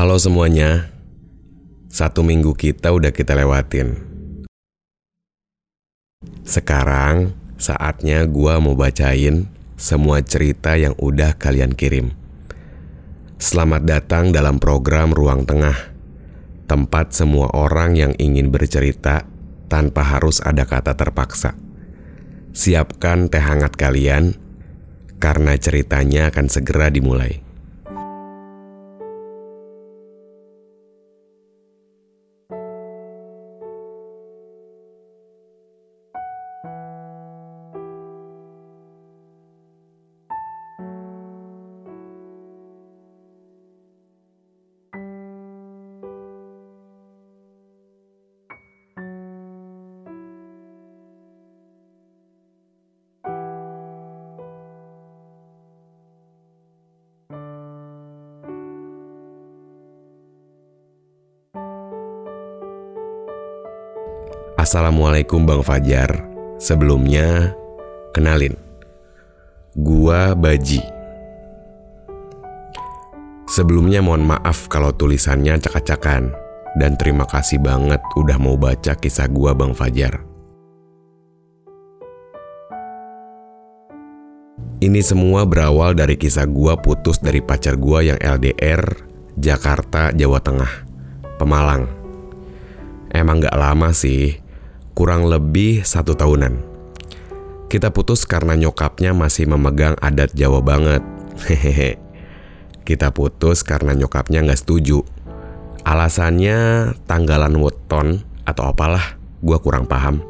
Halo semuanya, satu minggu kita udah kita lewatin. Sekarang saatnya gua mau bacain semua cerita yang udah kalian kirim. Selamat datang dalam program Ruang Tengah, tempat semua orang yang ingin bercerita tanpa harus ada kata terpaksa. Siapkan teh hangat kalian, karena ceritanya akan segera dimulai. Assalamualaikum Bang Fajar. Sebelumnya, kenalin. Gua Baji. Sebelumnya mohon maaf kalau tulisannya cak-cakan dan terima kasih banget udah mau baca kisah gua Bang Fajar. Ini semua berawal dari kisah gua putus dari pacar gua yang LDR, Jakarta, Jawa Tengah, Pemalang. Emang gak lama sih, kurang lebih satu tahunan. Kita putus karena nyokapnya masih memegang adat Jawa banget. Hehehe. Kita putus karena nyokapnya nggak setuju. Alasannya tanggalan weton atau apalah, gua kurang paham.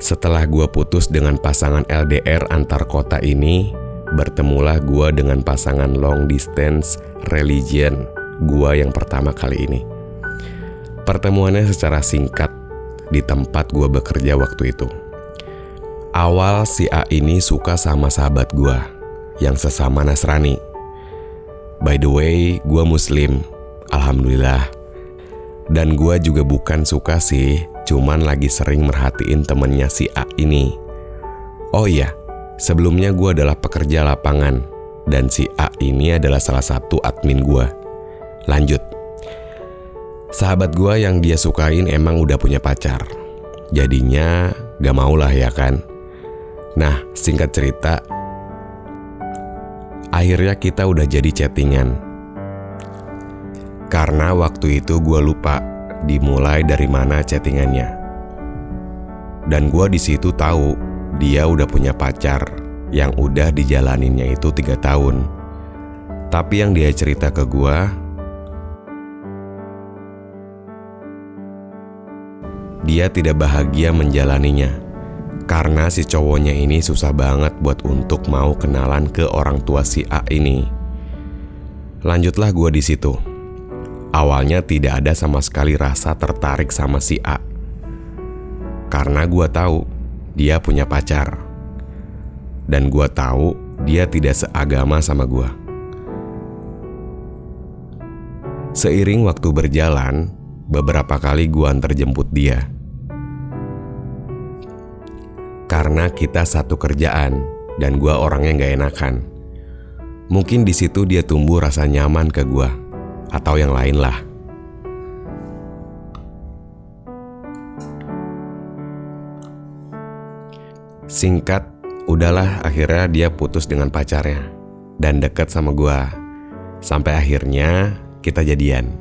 Setelah gua putus dengan pasangan LDR antar kota ini, bertemulah gua dengan pasangan long distance religion gua yang pertama kali ini. Pertemuannya secara singkat di tempat gue bekerja waktu itu. Awal si A ini suka sama sahabat gue yang sesama Nasrani. By the way, gue muslim, alhamdulillah. Dan gue juga bukan suka sih, cuman lagi sering merhatiin temennya si A ini. Oh iya, sebelumnya gue adalah pekerja lapangan, dan si A ini adalah salah satu admin gue. Lanjut. Sahabat gue yang dia sukain emang udah punya pacar. Jadinya gak mau lah ya kan. Nah, singkat cerita, akhirnya kita udah jadi chattingan. Karena waktu itu gue lupa dimulai dari mana chattingannya. Dan gue di situ tahu dia udah punya pacar yang udah dijalaninnya itu tiga tahun. Tapi yang dia cerita ke gue, dia tidak bahagia menjalaninya karena si cowoknya ini susah banget buat untuk mau kenalan ke orang tua si A ini. Lanjutlah gue di situ. Awalnya tidak ada sama sekali rasa tertarik sama si A. Karena gue tahu dia punya pacar. Dan gue tahu dia tidak seagama sama gue. Seiring waktu berjalan, beberapa kali gue antar jemput dia karena kita satu kerjaan dan gua orangnya nggak enakan. Mungkin di situ dia tumbuh rasa nyaman ke gua atau yang lain lah. Singkat, udahlah akhirnya dia putus dengan pacarnya dan deket sama gua. Sampai akhirnya kita jadian.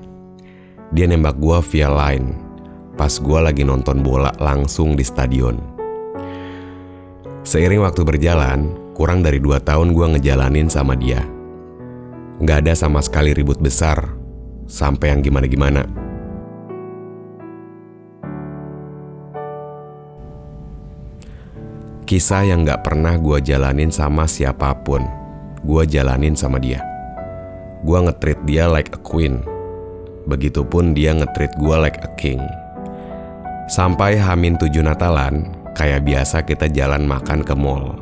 Dia nembak gua via line pas gua lagi nonton bola langsung di stadion. Seiring waktu berjalan, kurang dari dua tahun gue ngejalanin sama dia. Gak ada sama sekali ribut besar, sampai yang gimana-gimana. Kisah yang gak pernah gue jalanin sama siapa pun, gue jalanin sama dia. Gue ngetreat dia like a queen, begitupun dia ngetreat gue like a king. Sampai Hamin tujuh Natalan, Kayak biasa kita jalan makan ke mall.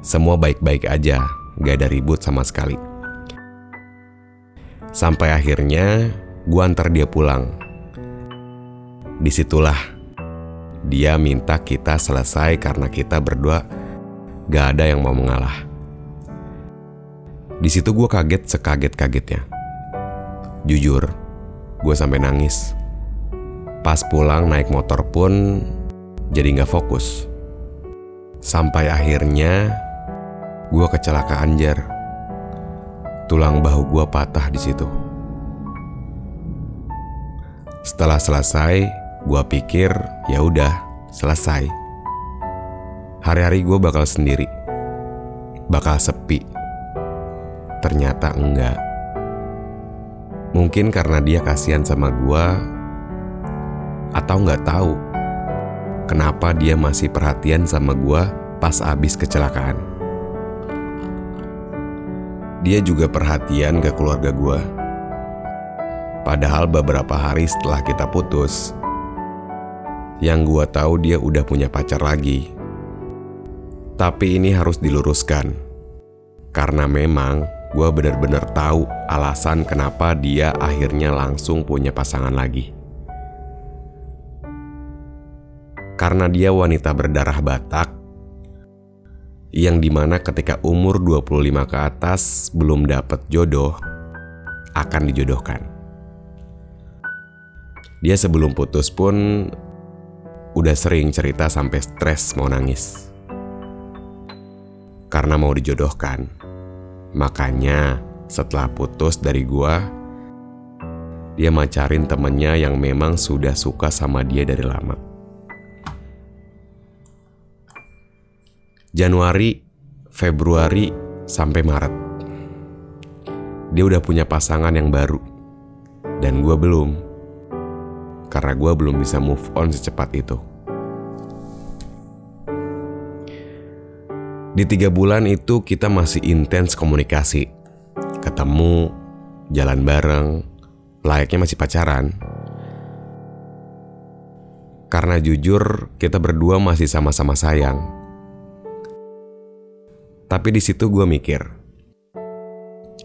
Semua baik-baik aja, gak ada ribut sama sekali. Sampai akhirnya gua antar dia pulang. Di situlah dia minta kita selesai karena kita berdua gak ada yang mau mengalah. Di situ gue kaget sekaget-kagetnya. Jujur, gue sampai nangis. Pas pulang naik motor pun jadi nggak fokus. Sampai akhirnya gue kecelakaan jar. Tulang bahu gue patah di situ. Setelah selesai, gue pikir ya udah selesai. Hari-hari gue bakal sendiri, bakal sepi. Ternyata enggak. Mungkin karena dia kasihan sama gua atau nggak tahu kenapa dia masih perhatian sama gua pas abis kecelakaan. Dia juga perhatian ke keluarga gua. Padahal beberapa hari setelah kita putus, yang gua tahu dia udah punya pacar lagi. Tapi ini harus diluruskan. Karena memang gue bener-bener tahu alasan kenapa dia akhirnya langsung punya pasangan lagi. Karena dia wanita berdarah Batak, yang di mana ketika umur 25 ke atas belum dapat jodoh, akan dijodohkan. Dia sebelum putus pun udah sering cerita sampai stres mau nangis. Karena mau dijodohkan. Makanya setelah putus dari gua, dia macarin temennya yang memang sudah suka sama dia dari lama. Januari, Februari, sampai Maret. Dia udah punya pasangan yang baru. Dan gua belum. Karena gua belum bisa move on secepat itu. Di tiga bulan itu kita masih intens komunikasi. Ketemu, jalan bareng, layaknya masih pacaran. Karena jujur, kita berdua masih sama-sama sayang. Tapi di situ gue mikir,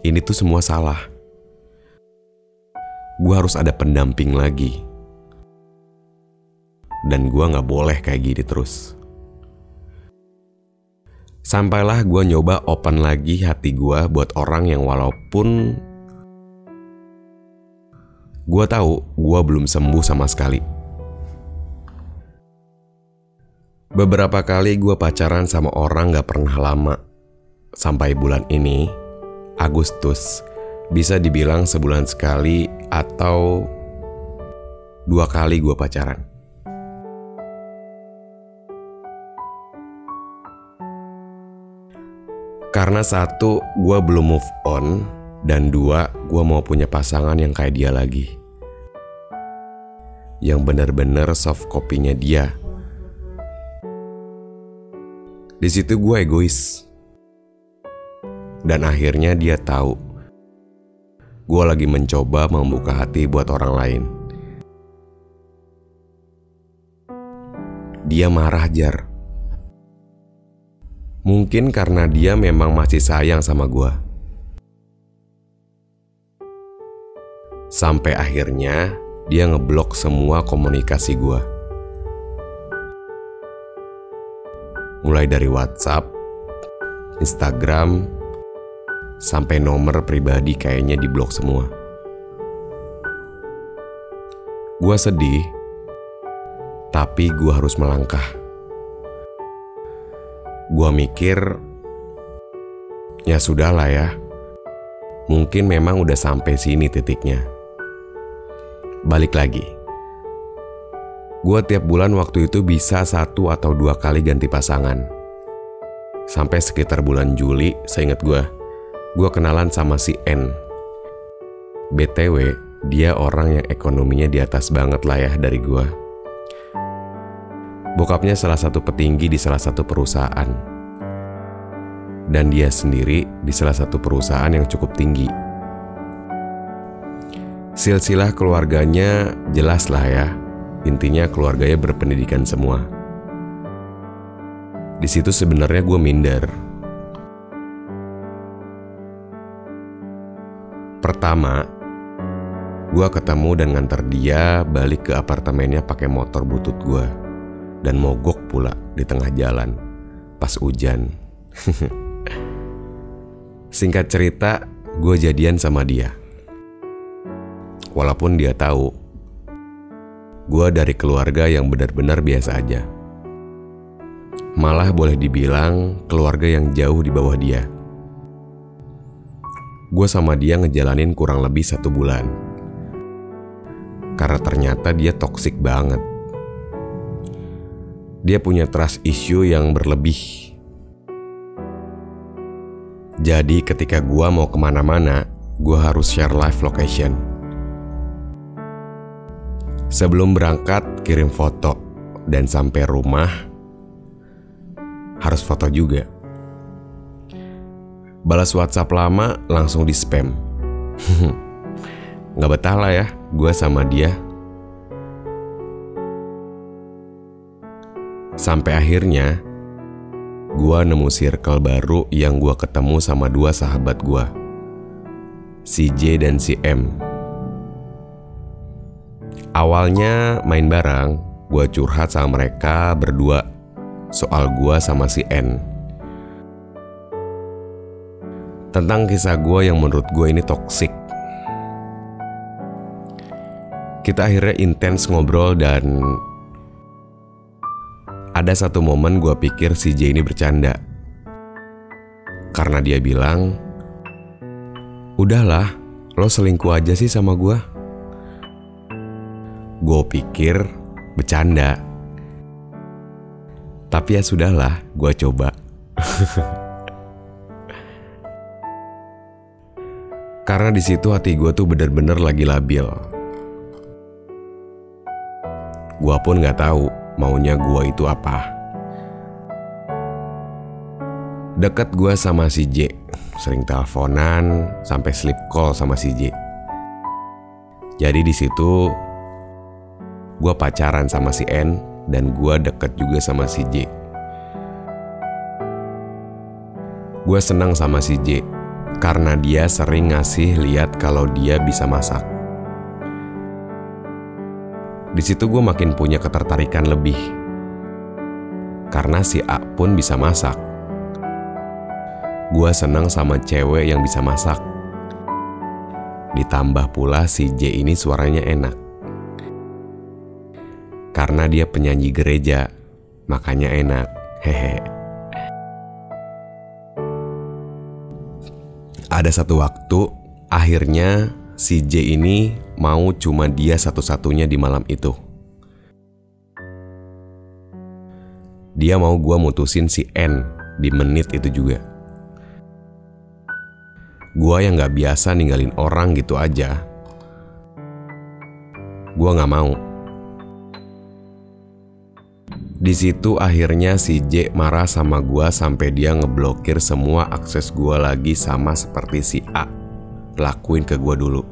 ini tuh semua salah. Gue harus ada pendamping lagi. Dan gue gak boleh kayak gini terus. Sampailah gue nyoba open lagi hati gue buat orang yang walaupun gue tahu gue belum sembuh sama sekali. Beberapa kali gue pacaran sama orang gak pernah lama. Sampai bulan ini, Agustus, bisa dibilang sebulan sekali atau dua kali gue pacaran. Karena satu, gue belum move on, dan dua, gue mau punya pasangan yang kayak dia lagi. Yang bener-bener soft kopinya dia. Di situ gue egois. Dan akhirnya dia tahu. Gue lagi mencoba membuka hati buat orang lain. Dia marah jar Mungkin karena dia memang masih sayang sama gue. Sampai akhirnya dia ngeblok semua komunikasi gue. Mulai dari WhatsApp, Instagram, sampai nomor pribadi kayaknya diblok semua. Gue sedih, tapi gue harus melangkah. Gua mikir, ya sudahlah ya. Mungkin memang udah sampai sini titiknya. Balik lagi. Gua tiap bulan waktu itu bisa satu atau dua kali ganti pasangan. Sampai sekitar bulan Juli, seingat gue, gue kenalan sama si N. BTW, dia orang yang ekonominya di atas banget lah ya dari gue. Bokapnya salah satu petinggi di salah satu perusahaan. Dan dia sendiri di salah satu perusahaan yang cukup tinggi. Silsilah keluarganya jelas lah ya. Intinya keluarganya berpendidikan semua. Di situ sebenarnya gue minder. Pertama, gue ketemu dan nganter dia balik ke apartemennya pakai motor butut gue dan mogok pula di tengah jalan pas hujan. Singkat cerita, gue jadian sama dia. Walaupun dia tahu, gue dari keluarga yang benar-benar biasa aja. Malah boleh dibilang keluarga yang jauh di bawah dia. Gue sama dia ngejalanin kurang lebih satu bulan. Karena ternyata dia toksik banget. Dia punya trust issue yang berlebih. Jadi ketika gue mau ke mana-mana, gue harus share live location. Sebelum berangkat, kirim foto. Dan sampai rumah, harus foto juga. Balas WhatsApp lama, langsung di spam. Gak betah lah ya, gue sama dia. Sampai akhirnya, gue nemu circle baru yang gue ketemu sama dua sahabat gue. Si J dan si M. Awalnya main bareng, gue curhat sama mereka berdua soal gue sama si N. Tentang kisah gue yang menurut gue ini toksik. Kita akhirnya intens ngobrol dan ada satu momen gue pikir si J ini bercanda. Karena dia bilang, Udahlah, lo selingkuh aja sih sama gue. Gue pikir bercanda. Tapi ya sudahlah, gue coba. Karena di situ hati gue tuh bener-bener lagi labil. Gue pun gak tahu maunya gue itu apa. Deket gue sama si J, sering teleponan sampai sleep call sama si J. Jadi di situ gue pacaran sama si N dan gue deket juga sama si J. Gue senang sama si J karena dia sering ngasih lihat kalau dia bisa masak. Di situ gue makin punya ketertarikan lebih. Karena si A pun bisa masak. Gue senang sama cewek yang bisa masak. Ditambah pula si J ini suaranya enak. Karena dia penyanyi gereja, makanya enak. Hehe. Ada satu waktu, akhirnya si J ini mau cuma dia satu-satunya di malam itu. Dia mau gue mutusin si N di menit itu juga. Gue yang gak biasa ninggalin orang gitu aja. Gue gak mau. Di situ akhirnya si J marah sama gue sampai dia ngeblokir semua akses gue lagi sama seperti si A. Lakuin ke gue dulu.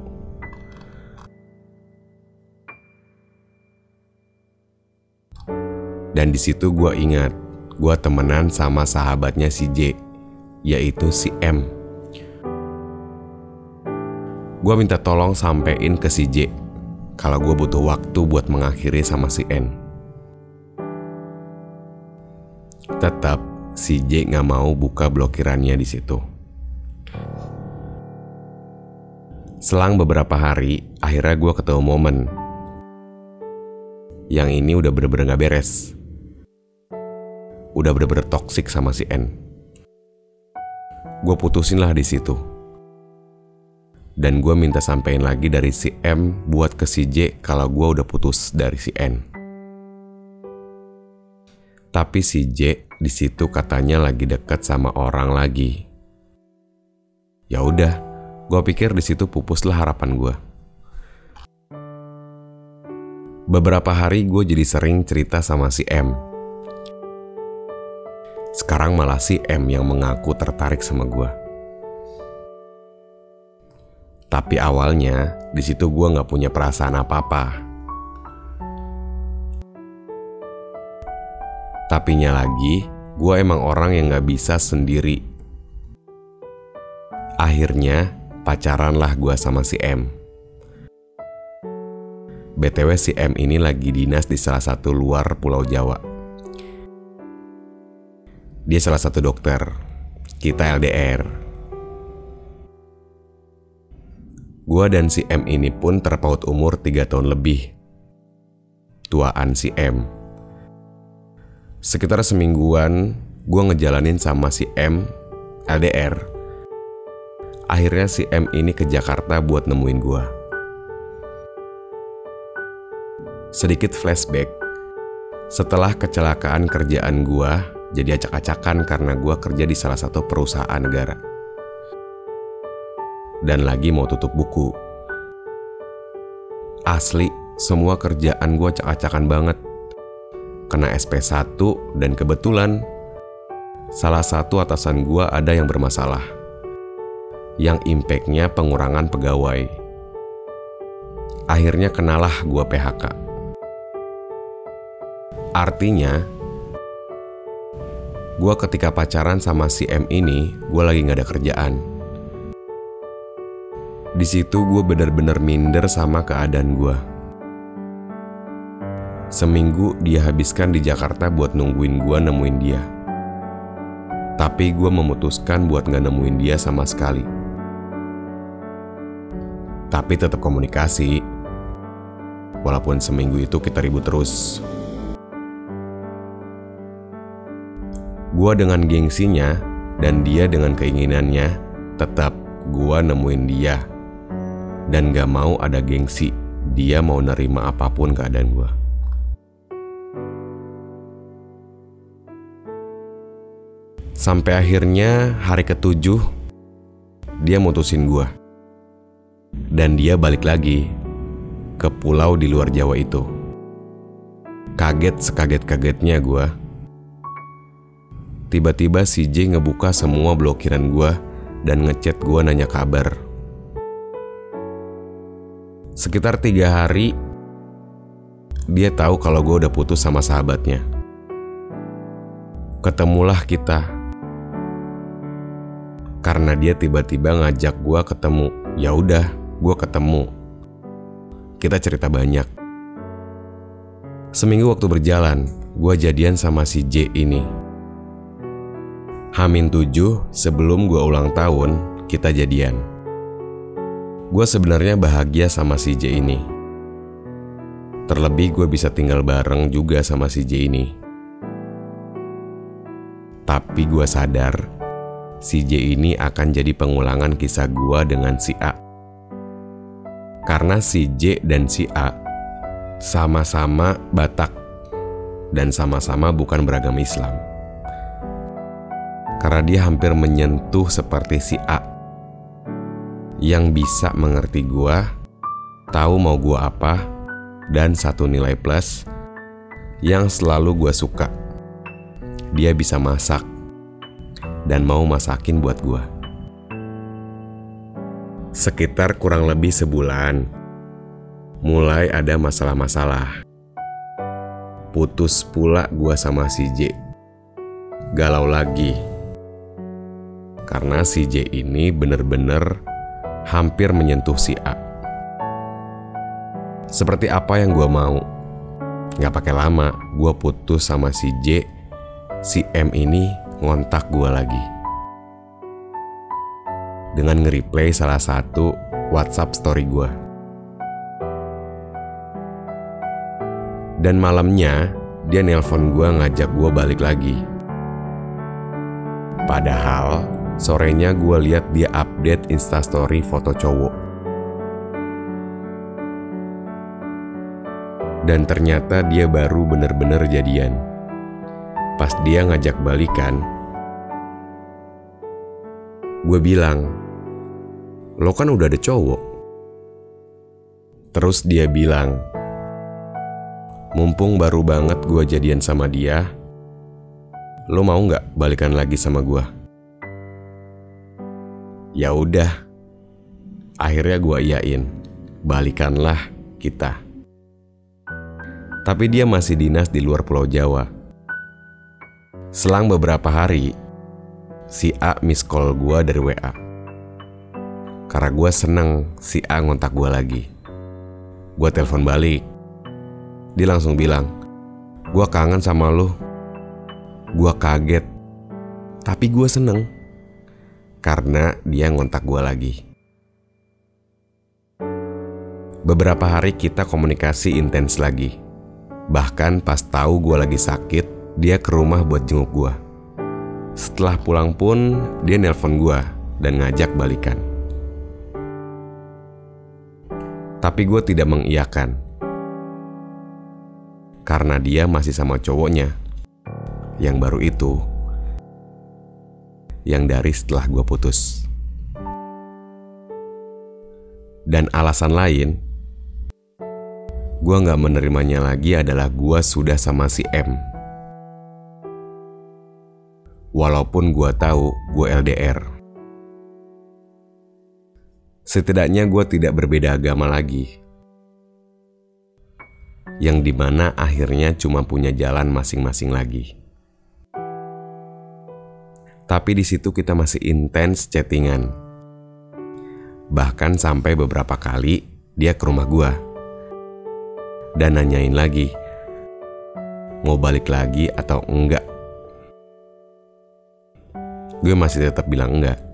Dan di situ gue ingat, gue temenan sama sahabatnya si J, yaitu si M. Gue minta tolong sampein ke si J, kalau gue butuh waktu buat mengakhiri sama si N. Tetap si J gak mau buka blokirannya di situ. Selang beberapa hari, akhirnya gue ketemu momen. Yang ini udah bener-bener gak beres udah bener-bener toksik sama si N. Gue putusin lah di situ. Dan gue minta sampein lagi dari si M buat ke si J kalau gue udah putus dari si N. Tapi si J di situ katanya lagi deket sama orang lagi. Ya udah, gue pikir di situ pupuslah harapan gue. Beberapa hari gue jadi sering cerita sama si M sekarang malah si M yang mengaku tertarik sama gue. Tapi awalnya di situ gue nggak punya perasaan apa-apa. Tapinya lagi, gue emang orang yang nggak bisa sendiri. Akhirnya pacaranlah gue sama si M. BTW si M ini lagi dinas di salah satu luar pulau Jawa. Dia salah satu dokter. Kita LDR. Gua dan si M ini pun terpaut umur 3 tahun lebih. Tuaan si M. Sekitar semingguan, gue ngejalanin sama si M LDR. Akhirnya si M ini ke Jakarta buat nemuin gue. Sedikit flashback, setelah kecelakaan kerjaan gue jadi acak-acakan karena gue kerja di salah satu perusahaan negara. Dan lagi mau tutup buku. Asli, semua kerjaan gue acak-acakan banget. Kena SP1 dan kebetulan salah satu atasan gue ada yang bermasalah. Yang impactnya pengurangan pegawai. Akhirnya kenalah gue PHK. Artinya, gue ketika pacaran sama si M ini, gue lagi gak ada kerjaan. Di situ gue bener-bener minder sama keadaan gue. Seminggu dia habiskan di Jakarta buat nungguin gue nemuin dia. Tapi gue memutuskan buat gak nemuin dia sama sekali. Tapi tetap komunikasi. Walaupun seminggu itu kita ribut terus. Gua dengan gengsinya dan dia dengan keinginannya tetap gua nemuin dia. Dan gak mau ada gengsi, dia mau nerima apa pun keadaan gua. Sampai akhirnya hari ketujuh, dia mutusin gua. Dan dia balik lagi ke pulau di luar Jawa itu. Kaget sekaget-kagetnya gua Tiba-tiba si J ngebuka semua blokiran gue dan ngechat gue nanya kabar. Sekitar tiga hari, dia tahu kalau gue udah putus sama sahabatnya. Ketemulah kita. Karena dia tiba-tiba ngajak gue ketemu. Ya udah, gue ketemu. Kita cerita banyak. Seminggu waktu berjalan, gue jadian sama si J ini. Hamin 7 sebelum gue ulang tahun, kita jadian. Gue sebenarnya bahagia sama si J ini. Terlebih gue bisa tinggal bareng juga sama si J ini. Tapi gue sadar, si J ini akan jadi pengulangan kisah gue dengan si A. Karena si J dan si A sama-sama Batak dan sama-sama bukan beragam Islam karena dia hampir menyentuh seperti si A yang bisa mengerti gua, tahu mau gua apa, dan satu nilai plus yang selalu gua suka. Dia bisa masak dan mau masakin buat gua. Sekitar kurang lebih sebulan, mulai ada masalah-masalah. Putus pula gua sama si J. Galau lagi karena si J ini bener-bener hampir menyentuh si A. Seperti apa yang gue mau. Gak pakai lama, gue putus sama si J. Si M ini ngontak gue lagi. Dengan nge-replay salah satu WhatsApp story gue. Dan malamnya, dia nelpon gue ngajak gue balik lagi. Padahal Sorenya gue lihat dia update instastory foto cowok. Dan ternyata dia baru bener-bener jadian. Pas dia ngajak balikan, gue bilang, lo kan udah ada cowok. Terus dia bilang, mumpung baru banget gue jadian sama dia, lo mau nggak balikan lagi sama gue? Ya udah. Akhirnya gue iyain. Balikanlah kita. Tapi dia masih dinas di luar Pulau Jawa. Selang beberapa hari, si A miss call gue dari WA. Karena gue seneng si A ngontak gue lagi. Gue telepon balik. Dia langsung bilang, gue kangen sama lo. Gue kaget. Tapi gue seneng karena dia ngontak gue lagi. Beberapa hari kita komunikasi intens lagi. Bahkan pas tahu gue lagi sakit, dia ke rumah buat jenguk gue. Setelah pulang pun, dia nelpon gue dan ngajak balikan. Tapi gue tidak mengiyakan. Karena dia masih sama cowoknya. Yang baru itu. Yang dari setelah gue putus. Dan alasan lain, gue gak menerimanya lagi adalah gue sudah sama si M. Walaupun gue tahu gue LDR. Setidaknya gue tidak berbeda agama lagi. Yang di mana akhirnya cuma punya jalan masing-masing lagi. Tapi di situ kita masih intens chattingan. Bahkan sampai beberapa kali dia ke rumah gue. Dan nanyain lagi, mau balik lagi atau enggak. Gue masih tetap bilang enggak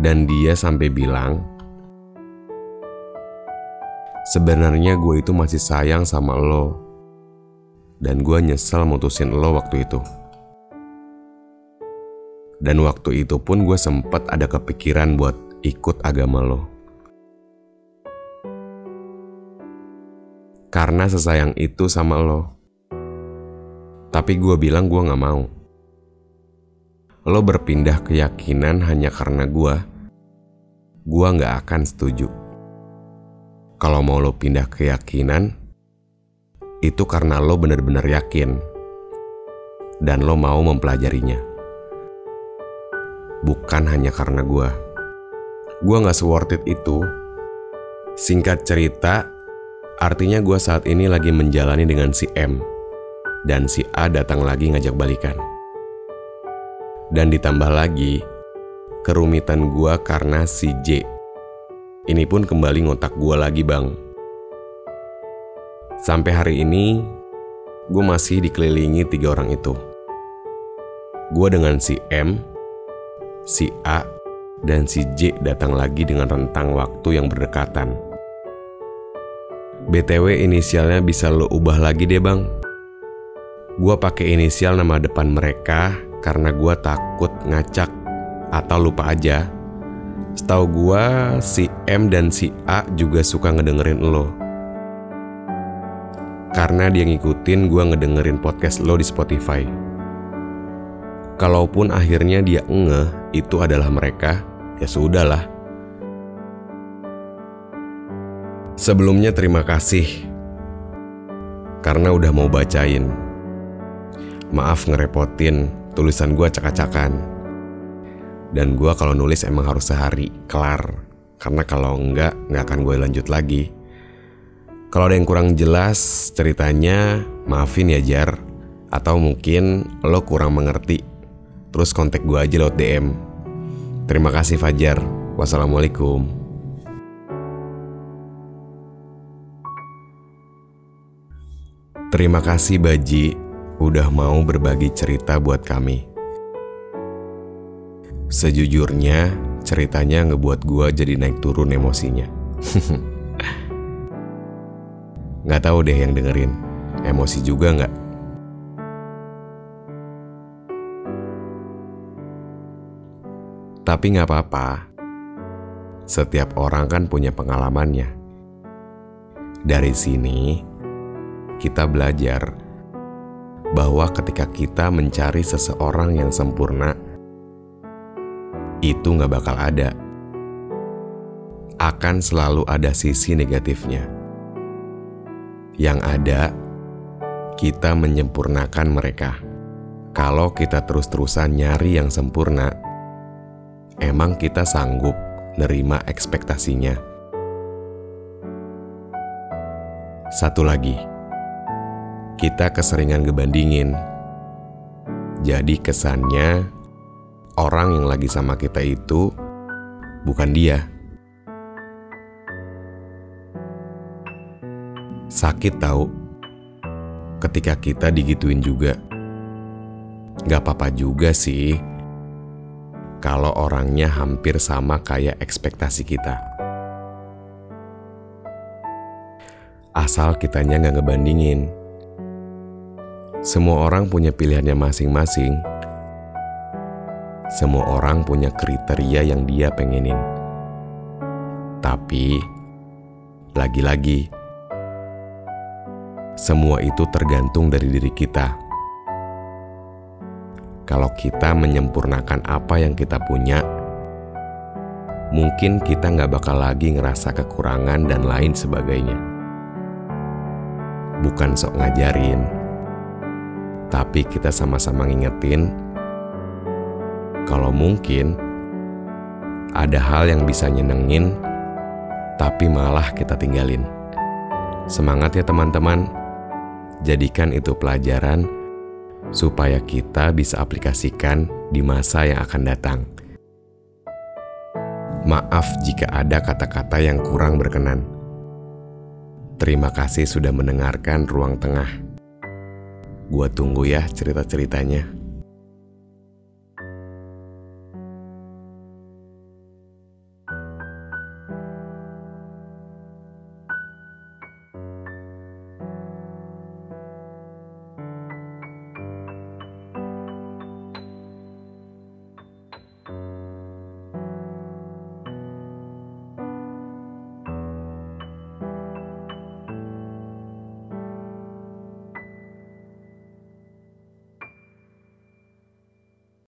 dan dia sampai bilang, Sebenarnya gue itu masih sayang sama lo. Dan gue nyesel mutusin lo waktu itu. Dan waktu itu pun gue sempet ada kepikiran buat ikut agama lo. Karena sesayang itu sama lo. Tapi gue bilang gue gak mau lo berpindah keyakinan hanya karena gue, gue gak akan setuju. Kalau mau lo pindah keyakinan, itu karena lo benar-benar yakin dan lo mau mempelajarinya. Bukan hanya karena gue. Gue gak seworth it itu. Singkat cerita, artinya gue saat ini lagi menjalani dengan si M. Dan si A datang lagi ngajak balikan. Dan ditambah lagi, kerumitan gua karena si J. Ini pun kembali ngotak gua lagi bang. Sampai hari ini, gue masih dikelilingi tiga orang itu. Gue dengan si M, si A, dan si J datang lagi dengan rentang waktu yang berdekatan. BTW inisialnya bisa lo ubah lagi deh bang. Gue pakai inisial nama depan mereka karena gue takut ngacak atau lupa aja. Setahu gue si M dan si A juga suka ngedengerin lo. Karena dia ngikutin gue ngedengerin podcast lo di Spotify. Kalaupun akhirnya dia ngeh itu adalah mereka, ya sudahlah. Sebelumnya terima kasih karena udah mau bacain. Maaf ngerepotin tulisan gue acak-acakan. Dan gue kalau nulis emang harus sehari, kelar. Karena kalau enggak, nggak akan gue lanjut lagi. Kalau ada yang kurang jelas ceritanya, maafin ya Jar. Atau mungkin lo kurang mengerti. Terus kontak gue aja lewat DM. Terima kasih Fajar. Wassalamualaikum. Terima kasih Baji udah mau berbagi cerita buat kami. Sejujurnya, ceritanya ngebuat gua jadi naik turun emosinya. Gak tahu deh yang dengerin, emosi juga nggak? Tapi nggak apa-apa. Setiap orang kan punya pengalamannya. Dari sini, kita belajar bahwa ketika kita mencari seseorang yang sempurna, itu nggak bakal ada. Akan selalu ada sisi negatifnya. Yang ada, kita menyempurnakan mereka. Kalau kita terus-terusan nyari yang sempurna, emang kita sanggup nerima ekspektasinya. Satu lagi kita keseringan ngebandingin. Jadi kesannya orang yang lagi sama kita itu bukan dia. Sakit tahu ketika kita digituin juga. Gak apa-apa juga sih kalau orangnya hampir sama kayak ekspektasi kita. Asal kitanya nggak ngebandingin. Semua orang punya pilihannya masing-masing. Semua orang punya kriteria yang dia pengenin. Tapi, lagi-lagi, semua itu tergantung dari diri kita. Kalau kita menyempurnakan apa yang kita punya, mungkin kita nggak bakal lagi ngerasa kekurangan dan lain sebagainya. Bukan sok ngajarin, tapi kita sama-sama ngingetin kalau mungkin ada hal yang bisa nyenengin, tapi malah kita tinggalin. Semangat ya teman-teman, jadikan itu pelajaran supaya kita bisa aplikasikan di masa yang akan datang. Maaf jika ada kata-kata yang kurang berkenan. Terima kasih sudah mendengarkan ruang tengah. Gua tunggu ya cerita-ceritanya.